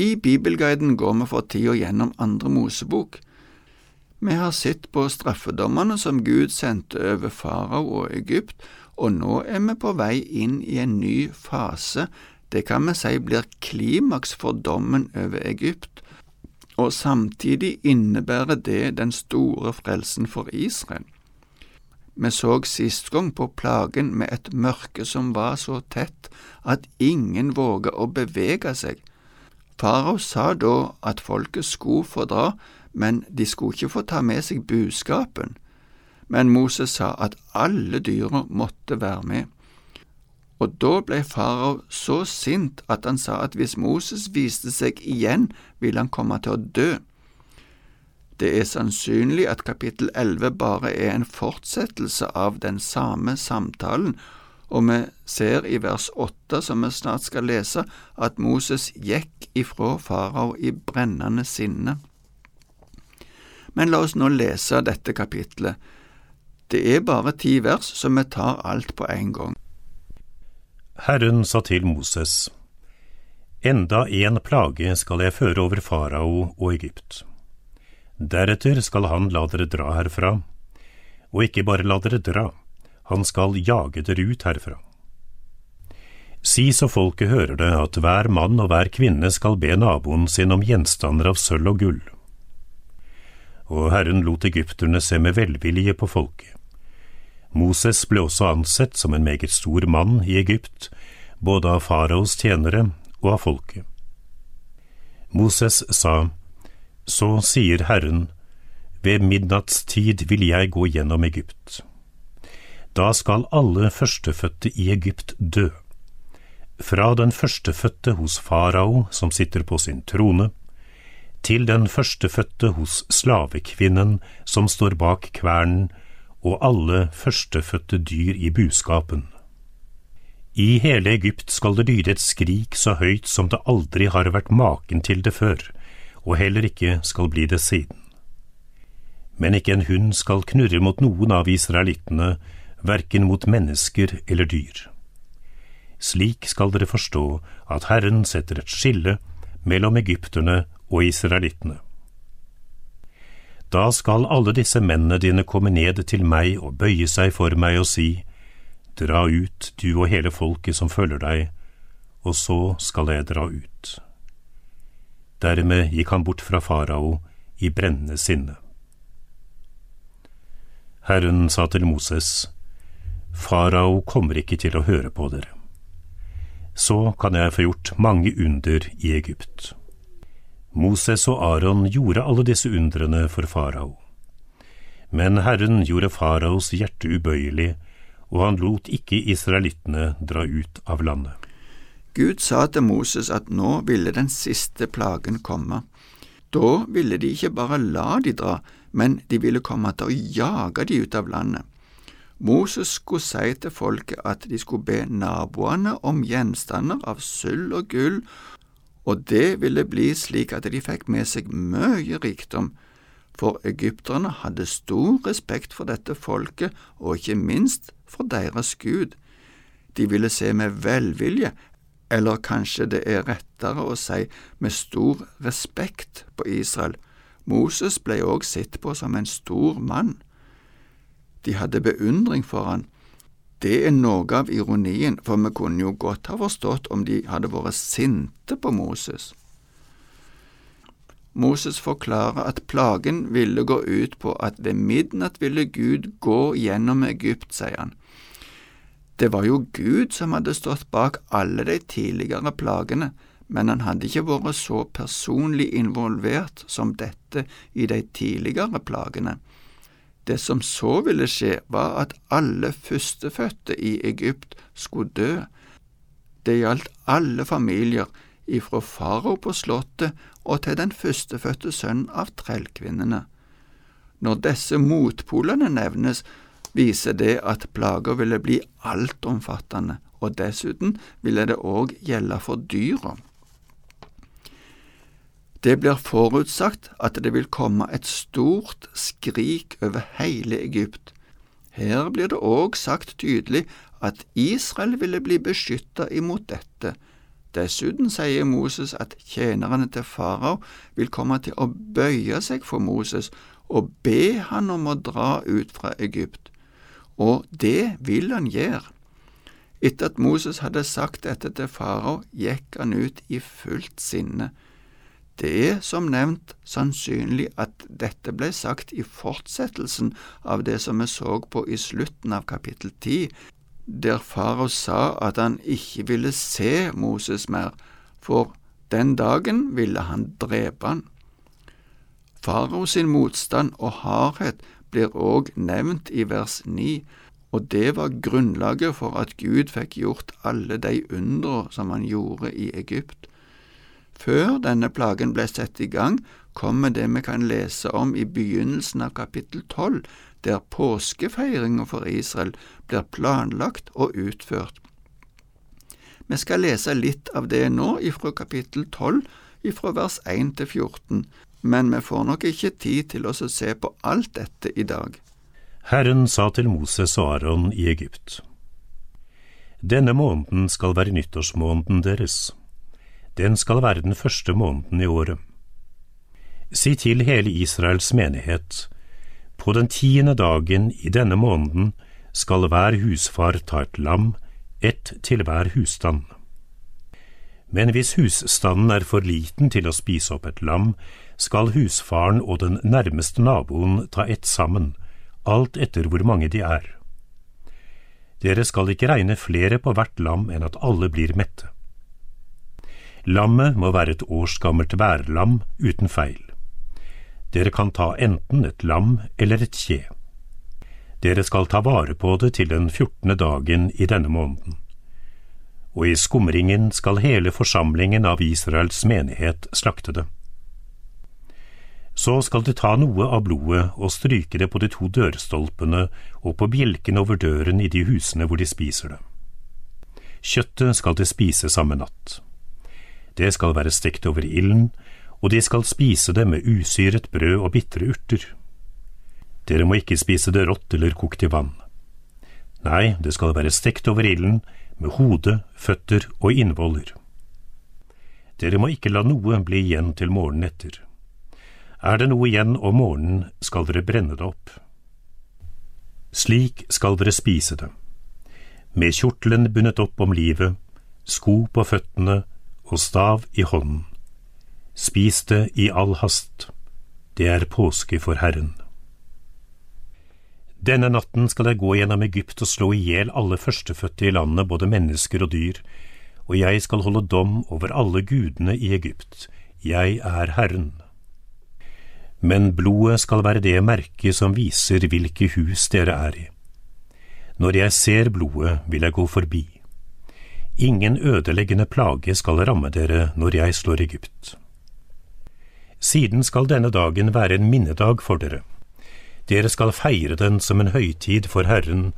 I Bibelguiden går vi for tida gjennom andre Mosebok. Vi har sett på straffedommene som Gud sendte over farao og Egypt, og nå er vi på vei inn i en ny fase, det kan vi si blir klimaks for dommen over Egypt, og samtidig innebærer det den store frelsen for Israel. Vi så sist gang på plagen med et mørke som var så tett at ingen våga å bevege seg. Farao sa da at folket skulle få dra, men de skulle ikke få ta med seg buskapen. Men Moses sa at alle dyra måtte være med. Og da ble farao så sint at han sa at hvis Moses viste seg igjen, ville han komme til å dø. Det er sannsynlig at kapittel 11 bare er en fortsettelse av den samme samtalen, og vi ser i vers 8, som vi snart skal lese, at Moses gikk ifra farao i brennende sinne. Men la oss nå lese dette kapitlet. Det er bare ti vers, så vi tar alt på en gang. Herren sa til Moses, Enda en plage skal jeg føre over farao og Egypt. Deretter skal han la dere dra herfra, og ikke bare la dere dra, han skal jage dere ut herfra. Si så folket hører det, at hver mann og hver kvinne skal be naboen sin om gjenstander av sølv og gull. Og Herren lot egypterne se med velvilje på folket. Moses ble også ansett som en meget stor mann i Egypt, både av faraos tjenere og av folket. Moses sa, Så sier Herren, ved midnattstid vil jeg gå gjennom Egypt. Da skal alle førstefødte i Egypt dø, fra den førstefødte hos farao som sitter på sin trone, til den førstefødte hos slavekvinnen som står bak kvernen, og alle førstefødte dyr i buskapen. I hele Egypt skal det lyde et skrik så høyt som det aldri har vært maken til det før, og heller ikke skal bli det siden. Men ikke en hund skal knurre mot noen av israelittene, verken mot mennesker eller dyr. Slik skal dere forstå at Herren setter et skille mellom egypterne og israelittene. Da skal alle disse mennene dine komme ned til meg og bøye seg for meg og si, Dra ut, du og hele folket som følger deg, og så skal jeg dra ut. Dermed gikk han bort fra farao i brennende sinne. Herren sa til Moses, Farao kommer ikke til å høre på dere. Så kan jeg få gjort mange under i Egypt. Moses og Aron gjorde alle disse undrene for farao. Men Herren gjorde faraos hjerte ubøyelig, og han lot ikke israelittene dra ut av landet. Gud sa til Moses at nå ville den siste plagen komme. Da ville de ikke bare la de dra, men de ville komme til å jage de ut av landet. Moses skulle si til folket at de skulle be naboene om gjenstander av sølv og gull og det ville bli slik at de fikk med seg mye rikdom, for egypterne hadde stor respekt for dette folket og ikke minst for deres Gud. De ville se med velvilje, eller kanskje det er rettere å si med stor respekt på Israel. Moses ble også sett på som en stor mann. De hadde beundring for han, det er noe av ironien, for vi kunne jo godt ha forstått om de hadde vært sinte på Moses. Moses forklarer at plagen ville gå ut på at ved midnatt ville Gud gå gjennom Egypt, sier han. Det var jo Gud som hadde stått bak alle de tidligere plagene, men han hadde ikke vært så personlig involvert som dette i de tidligere plagene. Det som så ville skje, var at alle førstefødte i Egypt skulle dø. Det gjaldt alle familier, ifra farao på slottet og til den førstefødte sønnen av trellkvinnene. Når disse motpolene nevnes, viser det at plager ville bli altomfattende, og dessuten ville det òg gjelde for dyra. Det blir forutsagt at det vil komme et stort skrik over hele Egypt. Her blir det òg sagt tydelig at Israel ville bli beskytta imot dette, Dessuten sier Moses at tjenerne til farao vil komme til å bøye seg for Moses og be han om å dra ut fra Egypt, og det vil han gjøre. Etter at Moses hadde sagt dette til farao, gikk han ut i fullt sinne. Det er som nevnt sannsynlig at dette ble sagt i fortsettelsen av det som vi så på i slutten av kapittel ti, der farao sa at han ikke ville se Moses mer, for den dagen ville han drepe han. Farao sin motstand og hardhet blir òg nevnt i vers ni, og det var grunnlaget for at Gud fikk gjort alle de undre som han gjorde i Egypt. Før denne plagen ble satt i gang, kommer det vi kan lese om i begynnelsen av kapittel tolv, der påskefeiringa for Israel blir planlagt og utført. Vi skal lese litt av det nå ifra kapittel tolv, ifra vers 1 til 14, men vi får nok ikke tid til å se på alt dette i dag. Herren sa til Moses og Aron i Egypt. Denne måneden skal være nyttårsmåneden deres. Den skal være den første måneden i året. Si til hele Israels menighet, på den tiende dagen i denne måneden skal hver husfar ta et lam, ett til hver husstand. Men hvis husstanden er for liten til å spise opp et lam, skal husfaren og den nærmeste naboen ta ett sammen, alt etter hvor mange de er. Dere skal ikke regne flere på hvert lam enn at alle blir mette. Lammet må være et års gammelt værlam uten feil. Dere kan ta enten et lam eller et kje. Dere skal ta vare på det til den fjortende dagen i denne måneden. Og i skumringen skal hele forsamlingen av Israels menighet slakte det. Så skal de ta noe av blodet og stryke det på de to dørstolpene og på bjelken over døren i de husene hvor de spiser det. Kjøttet skal de spise samme natt. Det skal være stekt over ilden, og de skal spise det med usyret brød og bitre urter. Dere må ikke spise det rått eller kokt i vann. Nei, det skal være stekt over ilden, med hode, føtter og innvoller. Dere må ikke la noe bli igjen til morgenen etter. Er det noe igjen om morgenen, skal dere brenne det opp. Slik skal dere spise det, med kjortelen bundet opp om livet, sko på føttene og stav i hånden. Spis det i all hast, det er påske for Herren. Denne natten skal jeg gå gjennom Egypt og slå i hjel alle førstefødte i landet, både mennesker og dyr, og jeg skal holde dom over alle gudene i Egypt. Jeg er Herren men blodet skal være det merket som viser hvilke hus dere er i. Når jeg ser blodet, vil jeg gå forbi. Ingen ødeleggende plage skal ramme dere når jeg slår Egypt. Siden skal denne dagen være en minnedag for dere. Dere skal feire den som en høytid for Herren,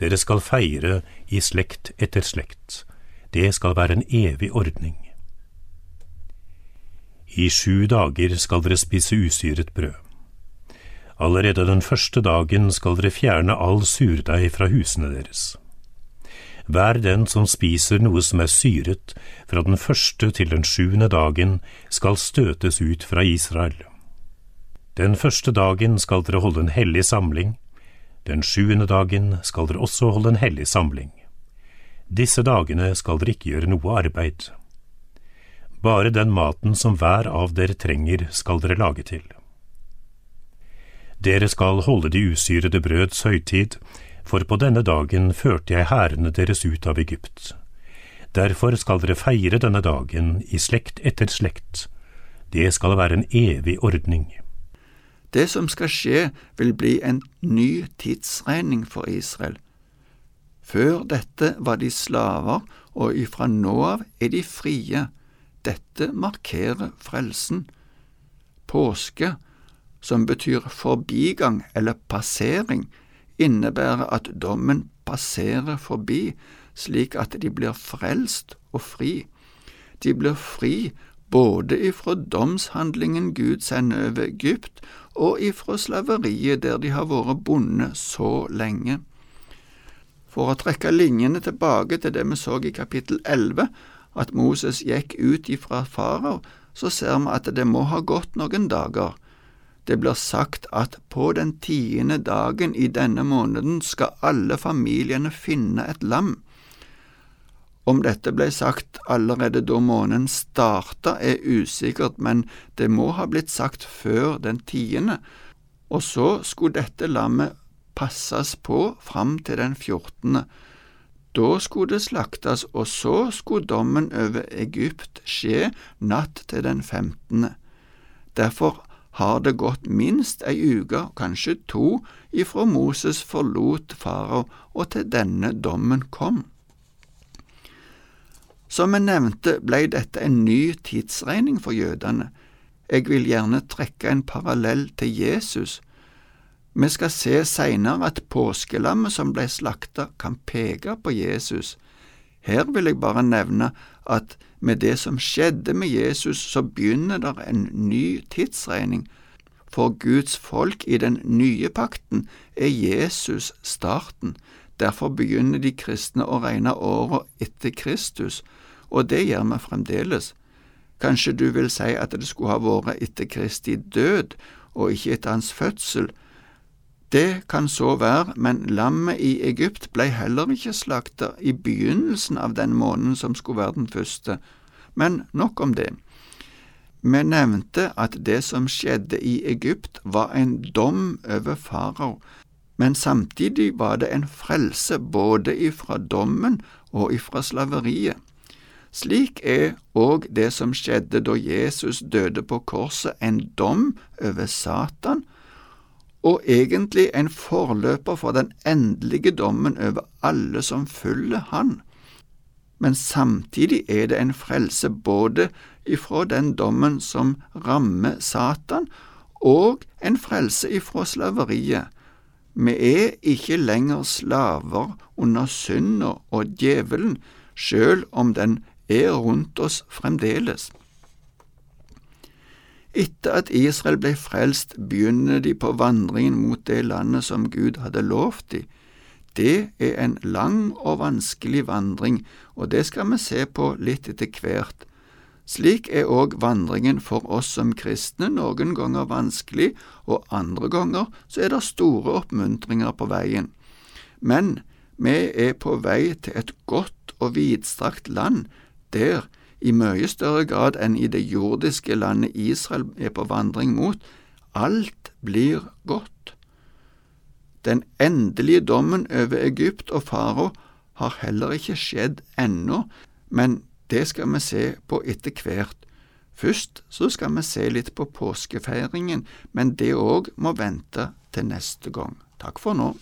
dere skal feire i slekt etter slekt. Det skal være en evig ordning. I sju dager skal dere spise usyret brød. Allerede den første dagen skal dere fjerne all surdeig fra husene deres. Hver den som spiser noe som er syret, fra den første til den sjuende dagen, skal støtes ut fra Israel. Den første dagen skal dere holde en hellig samling, den sjuende dagen skal dere også holde en hellig samling. Disse dagene skal dere ikke gjøre noe arbeid. Bare den maten som hver av dere trenger, skal dere lage til. Dere skal holde de usyrede brøds høytid, for på denne dagen førte jeg hærene deres ut av Egypt. Derfor skal dere feire denne dagen i slekt etter slekt. Det skal være en evig ordning. Det som skal skje, vil bli en ny tidsregning for Israel. Før dette var de slaver, og ifra nå av er de frie dette markerer frelsen. Påske, som betyr forbigang eller passering, innebærer at dommen passerer forbi, slik at de blir frelst og fri. De blir fri både ifra domshandlingen Gud sender over Egypt, og ifra slaveriet der de har vært bonde så lenge. For å trekke linjene tilbake til det vi så i kapittel 11, at Moses gikk ut ifra farao, så ser vi at det må ha gått noen dager. Det blir sagt at på den tiende dagen i denne måneden skal alle familiene finne et lam. Om dette ble sagt allerede da måneden starta, er usikkert, men det må ha blitt sagt før den tiende, og så skulle dette lammet passes på fram til den fjortende. Da skulle det slaktes, og så skulle dommen over Egypt skje natt til den femtende. Derfor har det gått minst ei uke, kanskje to, ifra Moses forlot farao og til denne dommen kom. Som jeg nevnte, ble dette en ny tidsregning for jødene. Jeg vil gjerne trekke en parallell til Jesus. Vi skal se seinere at påskelammet som ble slakta, kan peke på Jesus. Her vil jeg bare nevne at med det som skjedde med Jesus, så begynner der en ny tidsregning. For Guds folk i den nye pakten er Jesus starten. Derfor begynner de kristne å regne åra etter Kristus, og det gjør vi fremdeles. Kanskje du vil si at det skulle ha vært etter Kristi død og ikke etter hans fødsel. Det kan så være, men lammet i Egypt ble heller ikke slakta i begynnelsen av den måneden som skulle være den første. Men nok om det. Vi nevnte at det som skjedde i Egypt var en dom over farao, men samtidig var det en frelse både ifra dommen og ifra slaveriet. Slik er òg det som skjedde da Jesus døde på korset, en dom over Satan, og egentlig en forløper for den endelige dommen over alle som følger Han. Men samtidig er det en frelse både ifra den dommen som rammer Satan, og en frelse ifra slaveriet. Vi er ikke lenger slaver under synda og djevelen, sjøl om den er rundt oss fremdeles. Etter at Israel ble frelst, begynner de på vandringen mot det landet som Gud hadde lovt dem. Det er en lang og vanskelig vandring, og det skal vi se på litt etter hvert. Slik er òg vandringen for oss som kristne noen ganger vanskelig, og andre ganger så er det store oppmuntringer på veien. Men vi er på vei til et godt og vidstrakt land, der, i mye større grad enn i det jordiske landet Israel er på vandring mot, alt blir godt. Den endelige dommen over Egypt og farao har heller ikke skjedd ennå, men det skal vi se på etter hvert. Først så skal vi se litt på påskefeiringen, men det òg må vente til neste gang. Takk for nå.